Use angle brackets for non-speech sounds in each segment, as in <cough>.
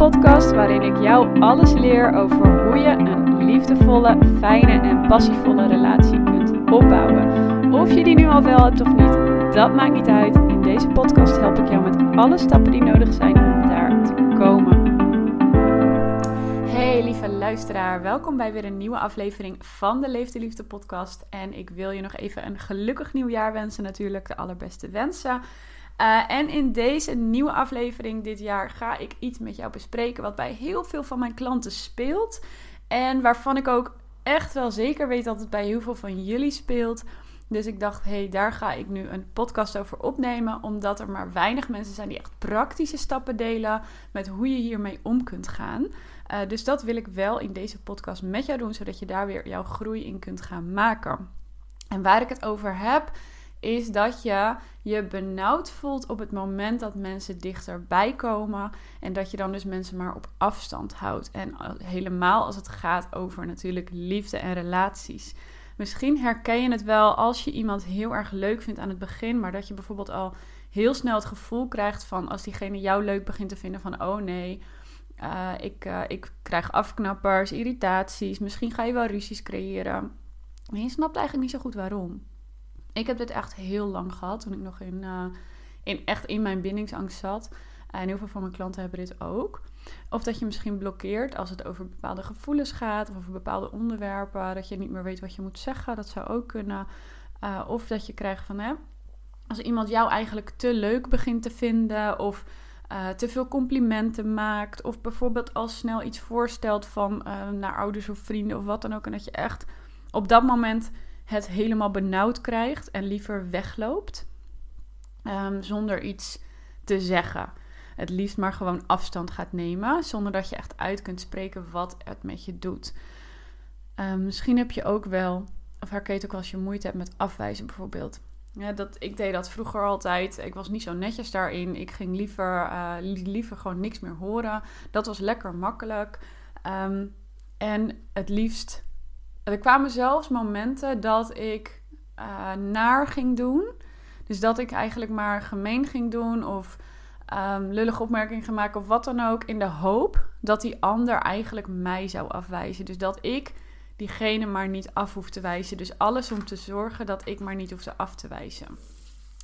podcast waarin ik jou alles leer over hoe je een liefdevolle, fijne en passievolle relatie kunt opbouwen. Of je die nu al wel hebt of niet, dat maakt niet uit. In deze podcast help ik jou met alle stappen die nodig zijn om daar te komen. Hey lieve luisteraar, welkom bij weer een nieuwe aflevering van de Leefde Liefde podcast. En ik wil je nog even een gelukkig nieuwjaar wensen natuurlijk, de allerbeste wensen. Uh, en in deze nieuwe aflevering dit jaar ga ik iets met jou bespreken wat bij heel veel van mijn klanten speelt. En waarvan ik ook echt wel zeker weet dat het bij heel veel van jullie speelt. Dus ik dacht, hé, hey, daar ga ik nu een podcast over opnemen. Omdat er maar weinig mensen zijn die echt praktische stappen delen met hoe je hiermee om kunt gaan. Uh, dus dat wil ik wel in deze podcast met jou doen, zodat je daar weer jouw groei in kunt gaan maken. En waar ik het over heb, is dat je je benauwd voelt op het moment dat mensen dichterbij komen. En dat je dan dus mensen maar op afstand houdt. En helemaal als het gaat over natuurlijk liefde en relaties. Misschien herken je het wel als je iemand heel erg leuk vindt aan het begin, maar dat je bijvoorbeeld al heel snel het gevoel krijgt van als diegene jou leuk begint te vinden van oh nee, uh, ik, uh, ik krijg afknappers, irritaties, misschien ga je wel ruzies creëren. Maar je snapt eigenlijk niet zo goed waarom. Ik heb dit echt heel lang gehad toen ik nog in, uh, in echt in mijn bindingsangst zat. En heel veel van mijn klanten hebben dit ook. Of dat je misschien blokkeert als het over bepaalde gevoelens gaat of over bepaalde onderwerpen. Dat je niet meer weet wat je moet zeggen. Dat zou ook kunnen. Uh, of dat je krijgt van hè, als iemand jou eigenlijk te leuk begint te vinden. Of uh, te veel complimenten maakt. Of bijvoorbeeld al snel iets voorstelt van naar ouders of vrienden of wat dan ook. En dat je echt op dat moment het helemaal benauwd krijgt en liever wegloopt. Um, zonder iets te zeggen. Het liefst maar gewoon afstand gaat nemen. Zonder dat je echt uit kunt spreken wat het met je doet. Um, misschien heb je ook wel, of herken je ook als je moeite hebt met afwijzen bijvoorbeeld. Ja, dat, ik deed dat vroeger altijd. Ik was niet zo netjes daarin. Ik ging liever, uh, liever gewoon niks meer horen. Dat was lekker makkelijk. Um, en het liefst er kwamen zelfs momenten dat ik uh, naar ging doen. Dus dat ik eigenlijk maar gemeen ging doen of um, lullige opmerkingen ging maken of wat dan ook. In de hoop dat die ander eigenlijk mij zou afwijzen. Dus dat ik diegene maar niet af hoef te wijzen. Dus alles om te zorgen dat ik maar niet hoefde af te wijzen.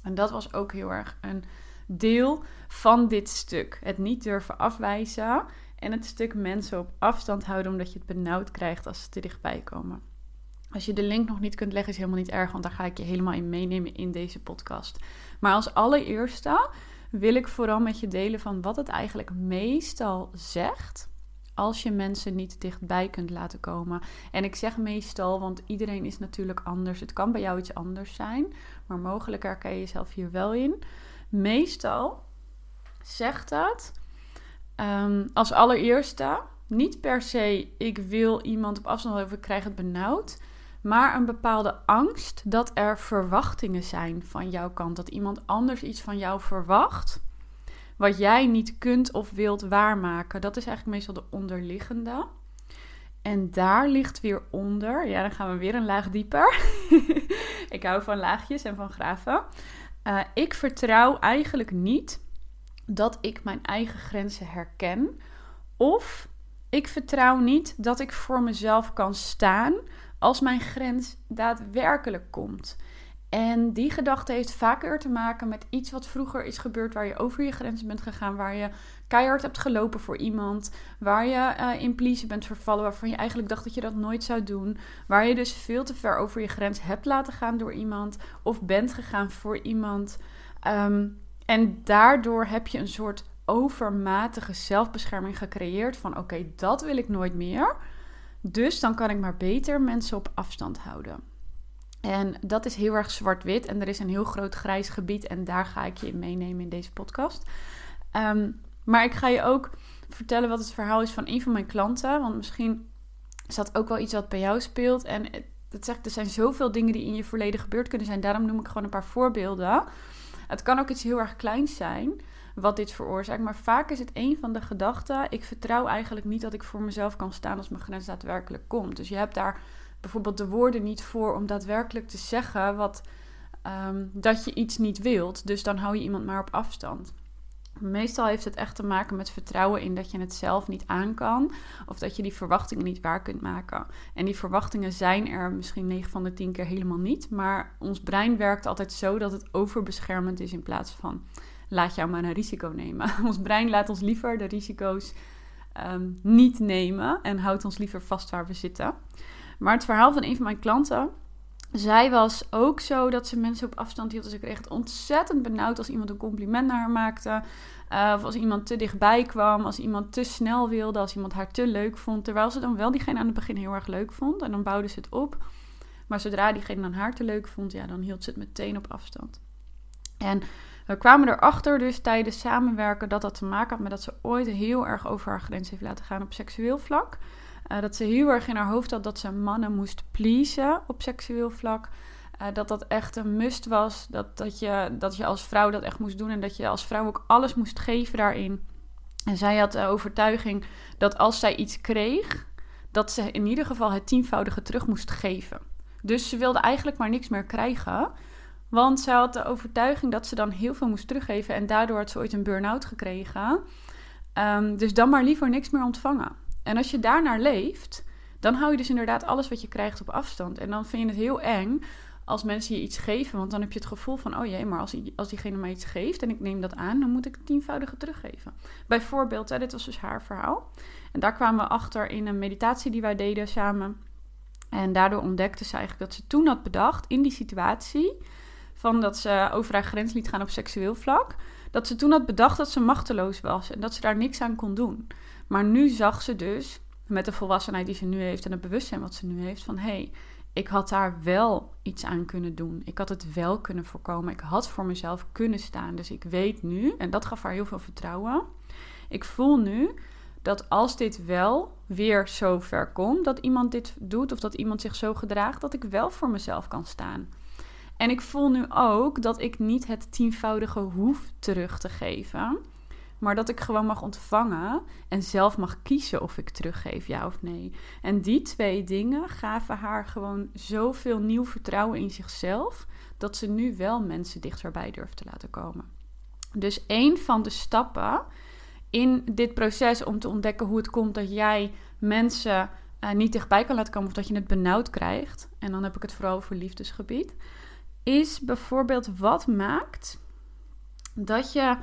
En dat was ook heel erg een deel van dit stuk. Het niet durven afwijzen en het stuk mensen op afstand houden omdat je het benauwd krijgt als ze te dichtbij komen. Als je de link nog niet kunt leggen, is helemaal niet erg, want daar ga ik je helemaal in meenemen in deze podcast. Maar als allereerste wil ik vooral met je delen van wat het eigenlijk meestal zegt als je mensen niet dichtbij kunt laten komen. En ik zeg meestal, want iedereen is natuurlijk anders. Het kan bij jou iets anders zijn, maar mogelijk herken je jezelf hier wel in. Meestal zegt dat um, als allereerste niet per se ik wil iemand op afstand of ik krijg het benauwd maar een bepaalde angst dat er verwachtingen zijn van jouw kant. Dat iemand anders iets van jou verwacht, wat jij niet kunt of wilt waarmaken. Dat is eigenlijk meestal de onderliggende. En daar ligt weer onder, ja, dan gaan we weer een laag dieper. <laughs> ik hou van laagjes en van graven. Uh, ik vertrouw eigenlijk niet dat ik mijn eigen grenzen herken. Of ik vertrouw niet dat ik voor mezelf kan staan als mijn grens daadwerkelijk komt. En die gedachte heeft vaker te maken met iets wat vroeger is gebeurd, waar je over je grens bent gegaan, waar je keihard hebt gelopen voor iemand, waar je uh, in pleasen bent vervallen, waarvan je eigenlijk dacht dat je dat nooit zou doen, waar je dus veel te ver over je grens hebt laten gaan door iemand of bent gegaan voor iemand. Um, en daardoor heb je een soort overmatige zelfbescherming gecreëerd van oké, dat wil ik nooit meer. Dus dan kan ik maar beter mensen op afstand houden. En dat is heel erg zwart-wit en er is een heel groot grijs gebied en daar ga ik je in meenemen in deze podcast. Um, maar ik ga je ook vertellen wat het verhaal is van een van mijn klanten, want misschien is dat ook wel iets wat bij jou speelt. En dat zeg ik, er zijn zoveel dingen die in je verleden gebeurd kunnen zijn, daarom noem ik gewoon een paar voorbeelden. Het kan ook iets heel erg kleins zijn wat dit veroorzaakt. Maar vaak is het een van de gedachten. Ik vertrouw eigenlijk niet dat ik voor mezelf kan staan als mijn grens daadwerkelijk komt. Dus je hebt daar bijvoorbeeld de woorden niet voor om daadwerkelijk te zeggen wat, um, dat je iets niet wilt. Dus dan hou je iemand maar op afstand. Meestal heeft het echt te maken met vertrouwen in dat je het zelf niet aan kan. Of dat je die verwachtingen niet waar kunt maken. En die verwachtingen zijn er misschien 9 van de 10 keer helemaal niet. Maar ons brein werkt altijd zo dat het overbeschermend is in plaats van laat jou maar een risico nemen. <laughs> Ons brein laat ons liever de risico's ehm, niet nemen en houdt ons liever vast waar we zitten. Maar het verhaal van een van mijn klanten zij was ook zo dat ze mensen op afstand hield. Dus ik kreeg het ontzettend benauwd als iemand een compliment naar haar maakte. Uh, of als iemand te dichtbij kwam. Als iemand te snel wilde. Als iemand haar te leuk vond. Terwijl ze dan wel diegene aan het begin heel erg leuk vond. En dan bouwde ze het op. Maar zodra diegene dan haar te leuk vond, ja, dan hield ze het meteen op afstand. En we kwamen erachter dus tijdens samenwerken dat dat te maken had met dat ze ooit heel erg over haar grens heeft laten gaan op seksueel vlak. Uh, dat ze heel erg in haar hoofd had dat ze mannen moest pleasen op seksueel vlak. Uh, dat dat echt een must was. Dat, dat, je, dat je als vrouw dat echt moest doen. En dat je als vrouw ook alles moest geven daarin. En zij had de overtuiging dat als zij iets kreeg, dat ze in ieder geval het tienvoudige terug moest geven. Dus ze wilde eigenlijk maar niks meer krijgen. Want ze had de overtuiging dat ze dan heel veel moest teruggeven. En daardoor had ze ooit een burn-out gekregen. Um, dus dan maar liever niks meer ontvangen. En als je daarnaar leeft, dan hou je dus inderdaad alles wat je krijgt op afstand. En dan vind je het heel eng als mensen je iets geven, want dan heb je het gevoel van: oh jee, maar als, als diegene mij iets geeft en ik neem dat aan, dan moet ik het tienvoudige teruggeven. Bijvoorbeeld, dit was dus haar verhaal. En daar kwamen we achter in een meditatie die wij deden samen. En daardoor ontdekte ze eigenlijk dat ze toen had bedacht in die situatie. Van dat ze over haar grens liet gaan op seksueel vlak. Dat ze toen had bedacht dat ze machteloos was en dat ze daar niks aan kon doen. Maar nu zag ze dus, met de volwassenheid die ze nu heeft en het bewustzijn wat ze nu heeft, van hé, hey, ik had daar wel iets aan kunnen doen. Ik had het wel kunnen voorkomen. Ik had voor mezelf kunnen staan. Dus ik weet nu, en dat gaf haar heel veel vertrouwen. Ik voel nu dat als dit wel weer zo ver komt, dat iemand dit doet of dat iemand zich zo gedraagt, dat ik wel voor mezelf kan staan. En ik voel nu ook dat ik niet het tienvoudige hoef terug te geven. Maar dat ik gewoon mag ontvangen en zelf mag kiezen of ik teruggeef, ja of nee. En die twee dingen gaven haar gewoon zoveel nieuw vertrouwen in zichzelf, dat ze nu wel mensen dichterbij durft te laten komen. Dus een van de stappen in dit proces om te ontdekken hoe het komt dat jij mensen uh, niet dichtbij kan laten komen of dat je het benauwd krijgt, en dan heb ik het vooral over liefdesgebied, is bijvoorbeeld wat maakt dat je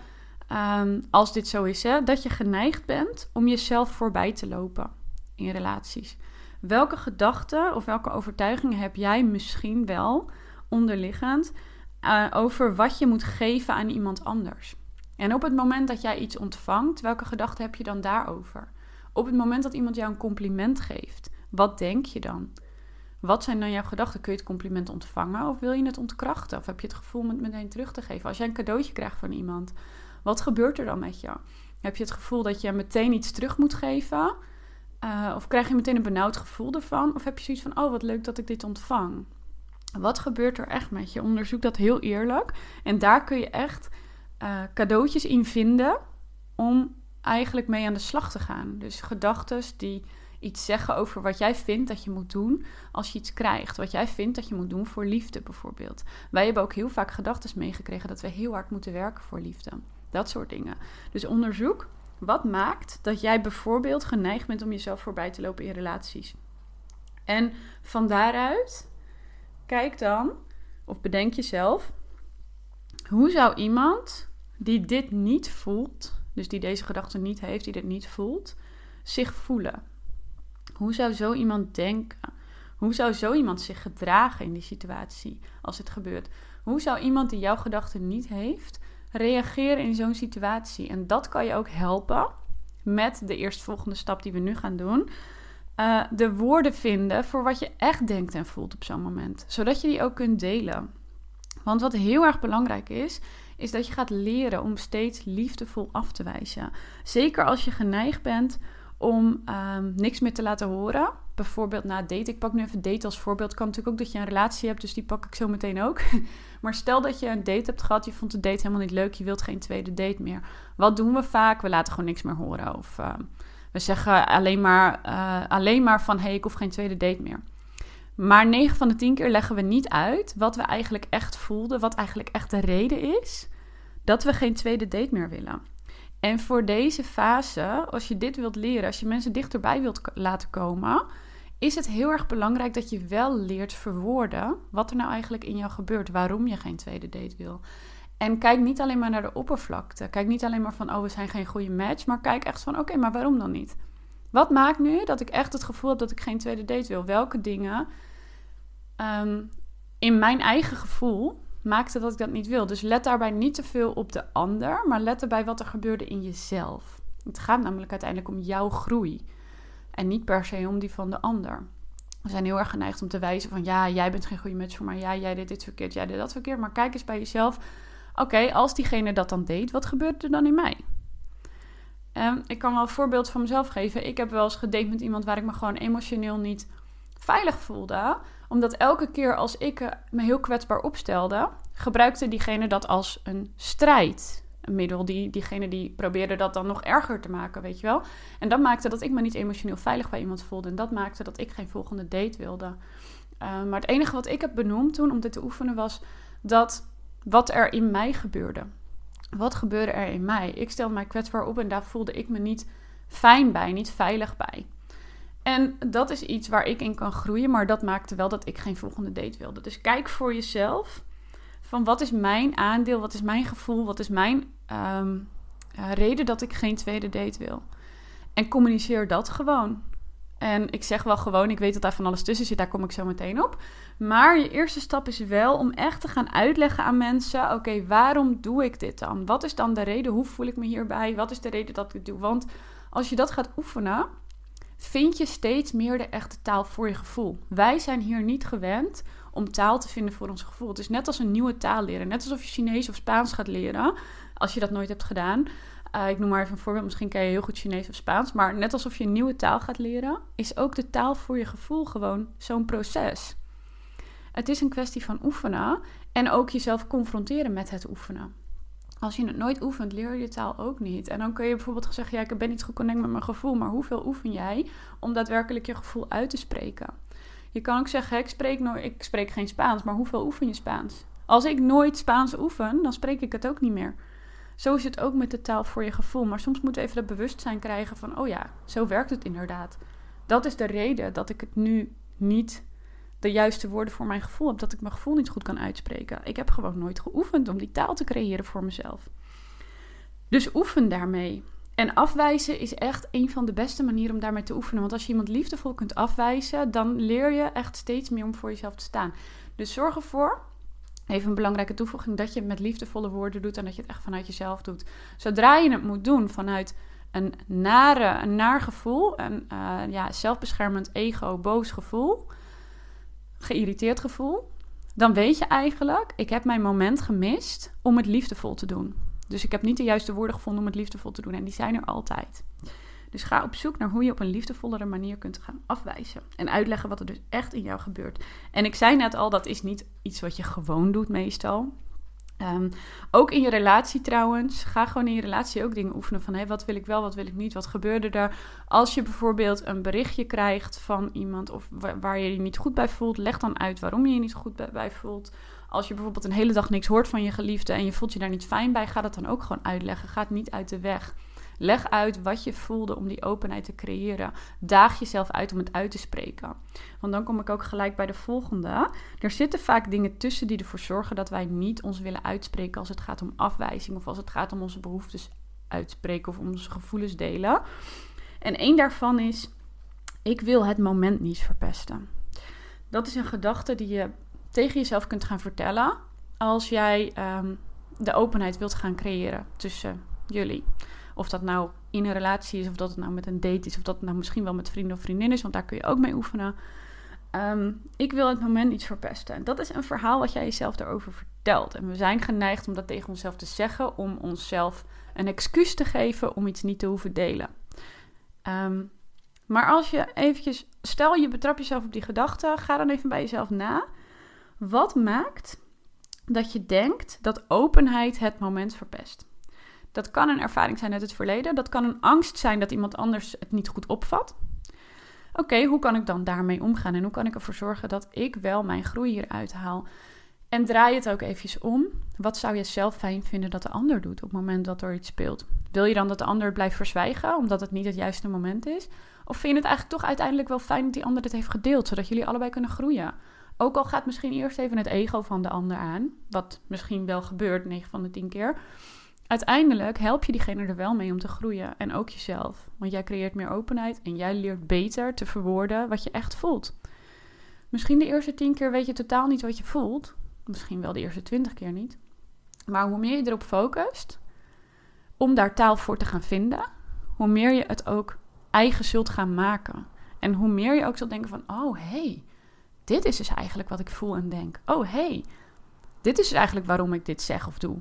Ehm, als dit zo is, hè, dat je geneigd bent om jezelf voorbij te lopen in relaties. Welke gedachten of welke overtuigingen heb jij misschien wel onderliggend uh, over wat je moet geven aan iemand anders? En op het moment dat jij iets ontvangt, welke gedachten heb je dan daarover? Op het moment dat iemand jou een compliment geeft, wat denk je dan? Wat zijn dan jouw gedachten? Kun je het compliment ontvangen of wil je het ontkrachten? Of heb je het gevoel om het meteen terug te geven? Als jij een cadeautje krijgt van iemand, wat gebeurt er dan met je? Heb je het gevoel dat je meteen iets terug moet geven? Uh, of krijg je meteen een benauwd gevoel ervan? Of heb je zoiets van: oh, wat leuk dat ik dit ontvang? Wat gebeurt er echt met je? Onderzoek dat heel eerlijk. En daar kun je echt uh, cadeautjes in vinden om eigenlijk mee aan de slag te gaan. Dus gedachten die iets zeggen over wat jij vindt dat je moet doen als je iets krijgt. Wat jij vindt dat je moet doen voor liefde bijvoorbeeld. Wij hebben ook heel vaak gedachten meegekregen dat we heel hard moeten werken voor liefde. Dat soort dingen. Dus onderzoek wat maakt dat jij bijvoorbeeld geneigd bent om jezelf voorbij te lopen in relaties. En van daaruit kijk dan, of bedenk jezelf, hoe zou iemand die dit niet voelt, dus die deze gedachte niet heeft, die dit niet voelt, zich voelen? Hoe zou zo iemand denken? Hoe zou zo iemand zich gedragen in die situatie als het gebeurt? Hoe zou iemand die jouw gedachten niet heeft, reageren in zo'n situatie. En dat kan je ook helpen met de eerstvolgende stap die we nu gaan doen. Uh, de woorden vinden voor wat je echt denkt en voelt op zo'n moment. Zodat je die ook kunt delen. Want wat heel erg belangrijk is, is dat je gaat leren om steeds liefdevol af te wijzen. Zeker als je geneigd bent om um, niks meer te laten horen. Bijvoorbeeld na date. Ik pak nu even date als voorbeeld. Kan natuurlijk ook dat je een relatie hebt, dus die pak ik zo meteen ook. <laughs> maar stel dat je een date hebt gehad, je vond de date helemaal niet leuk, je wilt geen tweede date meer. Wat doen we vaak? We laten gewoon niks meer horen. Of uh, we zeggen alleen maar, uh, alleen maar van hé, hey, ik hoef geen tweede date meer. Maar 9 van de 10 keer leggen we niet uit wat we eigenlijk echt voelden, wat eigenlijk echt de reden is dat we geen tweede date meer willen. En voor deze fase, als je dit wilt leren, als je mensen dichterbij wilt laten komen, is het heel erg belangrijk dat je wel leert verwoorden wat er nou eigenlijk in jou gebeurt, waarom je geen tweede date wil. En kijk niet alleen maar naar de oppervlakte. Kijk niet alleen maar van, oh, we zijn geen goede match. Maar kijk echt van, oké, maar waarom dan niet? Wat maakt nu dat ik echt het gevoel heb dat ik geen tweede date wil? Welke dingen ehm, in mijn eigen gevoel maakte dat ik dat niet wil? Dus let daarbij niet te veel op de ander, maar let erbij wat er gebeurde in jezelf. Het gaat namelijk uiteindelijk om jouw groei. En niet per se om die van de ander. We zijn heel erg geneigd om te wijzen van ja, jij bent geen goede match voor mij. Ja, jij deed dit verkeerd, jij deed dat verkeerd. Maar kijk eens bij jezelf. Oké, als diegene dat dan deed, wat gebeurt er dan in mij? Um, ik kan wel een voorbeeld van mezelf geven. Ik heb wel eens gedate met iemand waar ik me gewoon emotioneel niet veilig voelde. Omdat elke keer als ik eh, me heel kwetsbaar opstelde, gebruikte diegene dat als een strijd. Middel. Die, diegene die probeerde dat dan nog erger te maken, weet je wel. En dat maakte dat ik me niet emotioneel veilig bij iemand voelde. En dat maakte dat ik geen volgende date wilde. Uh, maar het enige wat ik heb benoemd toen om dit te oefenen was dat wat er in mij gebeurde. Wat gebeurde er in mij? Ik stelde mij kwetsbaar op en daar voelde ik me niet fijn bij, niet veilig bij. En dat is iets waar ik in kan groeien, maar dat maakte wel dat ik geen volgende date wilde. Dus kijk voor jezelf van wat is mijn aandeel, wat is mijn gevoel, wat is mijn ehm, reden dat ik geen tweede date wil. En communiceer dat gewoon. En ik zeg wel gewoon, ik weet dat daar van alles tussen zit, daar kom ik zo meteen op. Maar je eerste stap is wel om echt te gaan uitleggen aan mensen: oké, waarom doe ik dit dan? Wat is dan de reden? Hoe voel ik me hierbij? Wat is de reden dat ik het doe? Want als je dat gaat oefenen, vind je steeds meer de echte taal voor je gevoel. Wij zijn hier niet gewend om taal te vinden voor ons gevoel. Het is net als een nieuwe taal leren. Net alsof je Chinees of Spaans gaat leren, als je dat nooit hebt gedaan. Uh, ik noem maar even een voorbeeld. Misschien ken je heel goed Chinees of Spaans. Maar net alsof je een nieuwe taal gaat leren, is ook de taal voor je gevoel gewoon zo'n proces. Het is een kwestie van oefenen en ook jezelf confronteren met het oefenen. Als je het nooit oefent, leer je taal ook niet. En dan kun je bijvoorbeeld zeggen: Ja, ik ben niet geconnect met mijn gevoel. Maar hoeveel oefen jij om daadwerkelijk je gevoel uit te spreken? Je kan ook zeggen: ik spreek, nooit, ik spreek geen Spaans, maar hoeveel oefen je Spaans? Als ik nooit Spaans oefen, dan spreek ik het ook niet meer. Zo is het ook met de taal voor je gevoel. Maar soms moeten we even dat bewustzijn krijgen van: oh ja, zo werkt het inderdaad. Dat is de reden dat ik het nu niet de juiste woorden voor mijn gevoel heb. Dat ik mijn gevoel niet goed kan uitspreken. Ik heb gewoon nooit geoefend om die taal te creëren voor mezelf. Dus oefen daarmee. En afwijzen is echt een van de beste manieren om daarmee te oefenen. Want als je iemand liefdevol kunt afwijzen, dan leer je echt steeds meer om voor jezelf te staan. Dus zorg ervoor Even een belangrijke toevoeging dat je het met liefdevolle woorden doet en dat je het echt vanuit jezelf doet. Zodra je het moet doen vanuit een nare, een naar gevoel, een uh, ja, zelfbeschermend ego, boos gevoel, geïrriteerd gevoel, dan weet je eigenlijk, ik heb mijn moment gemist om het liefdevol te doen. Dus ik heb niet de juiste woorden gevonden om het liefdevol te doen en die zijn er altijd. Dus ga op zoek naar hoe je op een liefdevollere manier kunt gaan afwijzen. En uitleggen wat er dus echt in jou gebeurt. En ik zei net al, dat is niet iets wat je gewoon doet meestal. Um, ook in je relatie trouwens. Ga gewoon in je relatie ook dingen oefenen van hey, wat wil ik wel, wat wil ik niet, wat gebeurde er. Als je bijvoorbeeld een berichtje krijgt van iemand of waar je je niet goed bij voelt, leg dan uit waarom je je niet goed bij voelt. Als je bijvoorbeeld een hele dag niks hoort van je geliefde en je voelt je daar niet fijn bij, ga dat dan ook gewoon uitleggen. Ga het niet uit de weg. Leg uit wat je voelde om die openheid te creëren. Daag jezelf uit om het uit te spreken. Want dan kom ik ook gelijk bij de volgende. Er zitten vaak dingen tussen die ervoor zorgen dat wij niet ons willen uitspreken als het gaat om afwijzing of als het gaat om onze behoeftes uitspreken of onze gevoelens delen. En één daarvan is: ik wil het moment niet verpesten. Dat is een gedachte die je tegen jezelf kunt gaan vertellen als jij um, de openheid wilt gaan creëren tussen jullie. Of dat nou in een relatie is, of dat het nou met een date is, of dat het nou misschien wel met vrienden of vriendinnen is, want daar kun je ook mee oefenen. Ehm, ik wil het moment niet verpesten. Dat is een verhaal wat jij jezelf daarover vertelt. En we zijn geneigd om dat tegen onszelf te zeggen, om onszelf een excuus te geven om iets niet te hoeven delen. Ehm, maar als je eventjes, stel je betrapt jezelf op die gedachte, ga dan even bij jezelf na. Wat maakt dat je denkt dat openheid het moment verpest? Dat kan een ervaring zijn uit het verleden. Dat kan een angst zijn dat iemand anders het niet goed opvat. Oké, hoe kan ik dan daarmee omgaan en hoe kan ik ervoor zorgen dat ik wel mijn groei hieruit haal? En draai het ook eventjes om. Wat zou je zelf fijn vinden dat de ander doet op het moment dat er iets speelt? Wil je dan dat de ander blijft verzwijgen omdat het niet het juiste moment is? Of vind je het eigenlijk toch uiteindelijk wel fijn dat die ander het heeft gedeeld, zodat jullie allebei kunnen groeien? Ook al gaat misschien eerst even het ego van de ander aan, wat misschien wel gebeurt 9 van de 10 keer. Uiteindelijk help je diegene er wel mee om te groeien en ook jezelf. Want jij creëert meer openheid en jij leert beter te verwoorden wat je echt voelt. Misschien de eerste 10 keer weet je totaal niet wat je voelt. Misschien wel de eerste 20 keer niet. Maar hoe meer je erop focust om daar taal voor te gaan vinden, hoe meer je het ook eigen zult gaan maken. En hoe meer je ook zult denken van, oh hé, hey, dit is dus eigenlijk wat ik voel en denk. Oh hey, dit is dus eigenlijk waarom ik dit zeg of doe.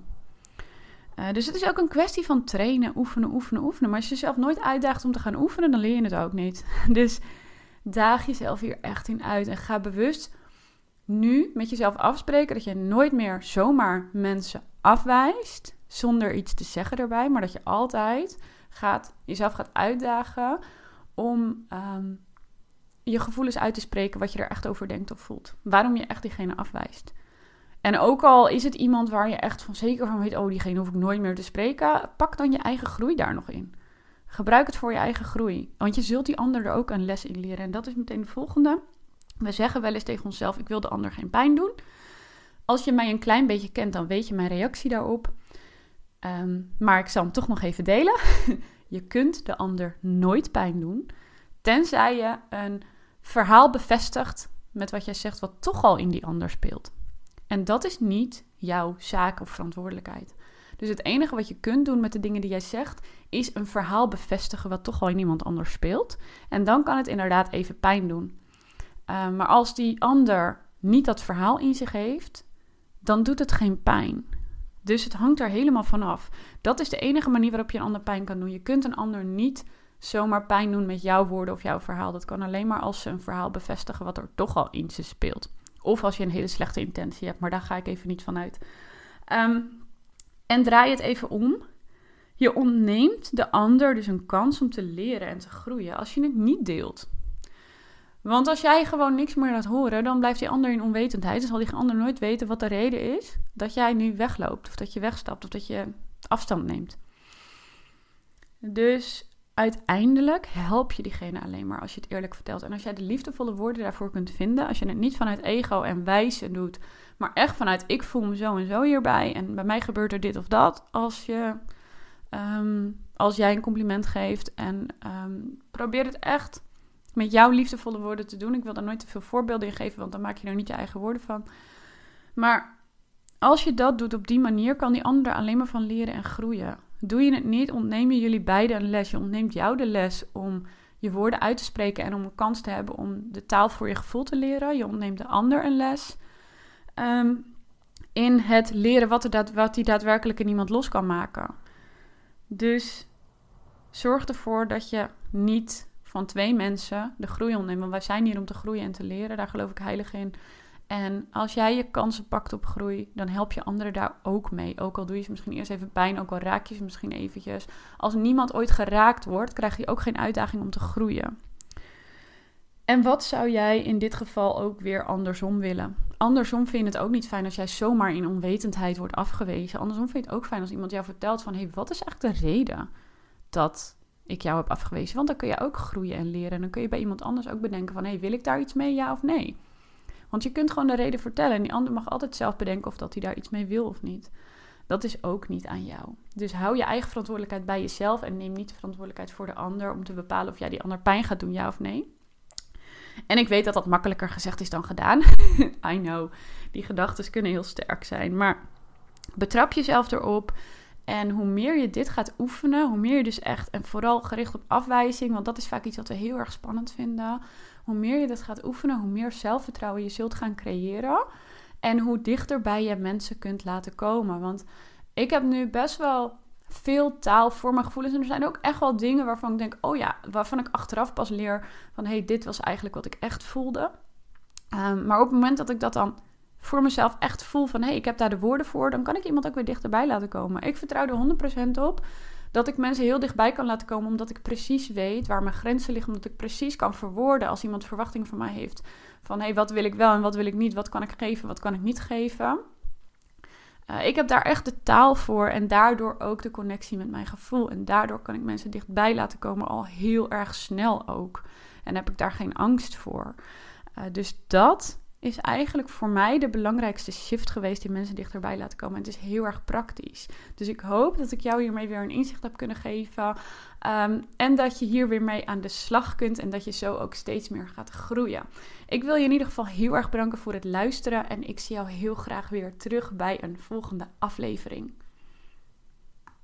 Uh, dus het is ook een kwestie van trainen, oefenen, oefenen, oefenen. Maar als je jezelf nooit uitdaagt om te gaan oefenen, dan leer je het ook niet. <laughs> Dus daag jezelf hier echt in uit en ga bewust nu met jezelf afspreken dat je nooit meer zomaar mensen afwijst zonder iets te zeggen erbij, maar dat je altijd gaat, jezelf gaat uitdagen om um, je gevoelens uit te spreken wat je er echt over denkt of voelt. Waarom je echt diegene afwijst. En ook al is het iemand waar je echt van zeker van weet, oh, diegene hoef ik nooit meer te spreken, pak dan je eigen groei daar nog in. Gebruik het voor je eigen groei. Want je zult die ander er ook een les in leren. En dat is meteen de volgende. We zeggen wel eens tegen onszelf: ik wil de ander geen pijn doen. Als je mij een klein beetje kent, dan weet je mijn reactie daarop. Ehm, maar ik zal hem toch nog even delen. <laughs> je kunt de ander nooit pijn doen, tenzij je een verhaal bevestigt met wat jij zegt, wat toch al in die ander speelt. En dat is niet jouw zaak of verantwoordelijkheid. Dus het enige wat je kunt doen met de dingen die jij zegt, is een verhaal bevestigen wat toch al in iemand anders speelt. En dan kan het inderdaad even pijn doen. Ehm, maar als die ander niet dat verhaal in zich heeft, dan doet het geen pijn. Dus het hangt er helemaal vanaf. Dat is de enige manier waarop je een ander pijn kan doen. Je kunt een ander niet zomaar pijn doen met jouw woorden of jouw verhaal. Dat kan alleen maar als ze een verhaal bevestigen wat er toch al in ze speelt. Of als je een hele slechte intentie hebt, maar daar ga ik even niet van uit. Ehm, en draai het even om. Je ontneemt de ander dus een kans om te leren en te groeien als je het niet deelt. Want als jij gewoon niks meer laat horen, dan blijft die ander in onwetendheid. Dan zal die ander nooit weten wat de reden is dat jij nu wegloopt, of dat je wegstapt, of dat je afstand neemt. Dus uiteindelijk help je diegene alleen maar als je het eerlijk vertelt. En als jij de liefdevolle woorden daarvoor kunt vinden, als je het niet vanuit ego en wijzen doet, maar echt vanuit ik voel me zo en zo hierbij en bij mij gebeurt er dit of dat, als, je, ehm, als jij een compliment geeft en ehm, probeer het echt met jouw liefdevolle woorden te doen. Ik wil daar nooit te veel voorbeelden in geven, want dan maak je er niet je eigen woorden van. Maar als je dat doet op die manier, kan die ander alleen maar van leren en groeien. Doe je het niet, ontneem je jullie beiden een les. Je ontneemt jou de les om je woorden uit te spreken en om een kans te hebben om de taal voor je gevoel te leren. Je ontneemt de ander een les. Ehm, in het leren wat, er wat die daadwerkelijk in iemand los kan maken. Dus zorg ervoor dat je niet van twee mensen de groei ontneemt. Want wij zijn hier om te groeien en te leren. Daar geloof ik heilig in. En als jij je kansen pakt op groei, dan help je anderen daar ook mee. Ook al doe je ze misschien eerst even pijn, ook al raak je ze misschien eventjes. Als niemand ooit geraakt wordt, krijg je ook geen uitdaging om te groeien. En wat zou jij in dit geval ook weer andersom willen? Andersom vind je het ook niet fijn als jij zomaar in onwetendheid wordt afgewezen. Andersom vind je het ook fijn als iemand jou vertelt van... hé, hey, wat is eigenlijk de reden dat ik jou heb afgewezen? Want dan kun je ook groeien en leren. En dan kun je bij iemand anders ook bedenken van... hé, hey, wil ik daar iets mee, ja of nee? Want je kunt gewoon de reden vertellen en die ander mag altijd zelf bedenken of dat hij daar iets mee wil of niet. Dat is ook niet aan jou. Dus hou je eigen verantwoordelijkheid bij jezelf en neem niet de verantwoordelijkheid voor de ander om te bepalen of jij die ander pijn gaat doen, ja of nee. En ik weet dat dat makkelijker gezegd is dan gedaan. <laughs> I know. Die gedachten kunnen heel sterk zijn. Maar betrap jezelf erop. En hoe meer je dit gaat oefenen, hoe meer je dus echt, en vooral gericht op afwijzing, want dat is vaak iets wat we heel erg spannend vinden. Hoe meer je dit gaat oefenen, hoe meer zelfvertrouwen je zult gaan creëren. En hoe dichter bij je mensen kunt laten komen. Want ik heb nu best wel veel taal voor mijn gevoelens. En er zijn ook echt wel dingen waarvan ik denk, oh ja, waarvan ik achteraf pas leer van, hey, dit was eigenlijk wat ik echt voelde. Ehm, maar op het moment dat ik dat dan voor mezelf echt voel van, hé, hey, ik heb daar de woorden voor, dan kan ik iemand ook weer dichterbij laten komen. Ik vertrouw er 100% op dat ik mensen heel dichtbij kan laten komen, omdat ik precies weet waar mijn grenzen liggen, omdat ik precies kan verwoorden als iemand verwachting van mij heeft. Van hé, hey, wat wil ik wel en wat wil ik niet, wat kan ik geven, wat kan ik niet geven. Uh, ik heb daar echt de taal voor en daardoor ook de connectie met mijn gevoel. En daardoor kan ik mensen dichtbij laten komen al heel erg snel ook. En heb ik daar geen angst voor. Uh, dus dat is eigenlijk voor mij de belangrijkste shift geweest die mensen dichterbij laten komen. En het is heel erg praktisch. Dus ik hoop dat ik jou hiermee weer een inzicht heb kunnen geven. Ehm, en dat je hier weer mee aan de slag kunt en dat je zo ook steeds meer gaat groeien. Ik wil je in ieder geval heel erg bedanken voor het luisteren. En ik zie jou heel graag weer terug bij een volgende aflevering.